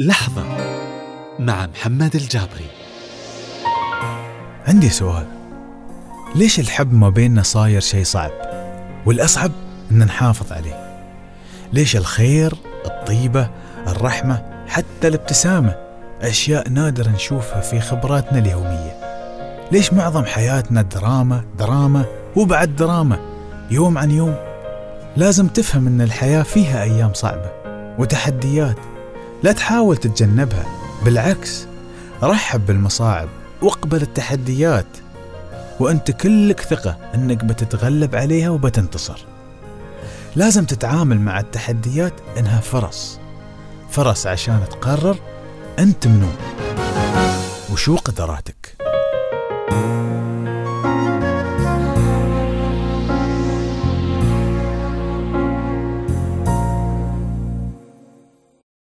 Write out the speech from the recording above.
لحظة مع محمد الجابري. عندي سؤال. ليش الحب ما بيننا صاير شيء صعب والأصعب أن نحافظ عليه؟ ليش الخير الطيبة الرحمة حتى الابتسامة أشياء نادرة نشوفها في خبراتنا اليومية؟ ليش معظم حياتنا دراما دراما وبعد دراما يوم عن يوم؟ لازم تفهم أن الحياة فيها أيام صعبة وتحديات لا تحاول تتجنبها. بالعكس رحب بالمصاعب واقبل التحديات وأنت كلك ثقة إنك بتتغلب عليها وبتنتصر. لازم تتعامل مع التحديات إنها فرص فرص عشان تقرر أنت منو وشو قدراتك.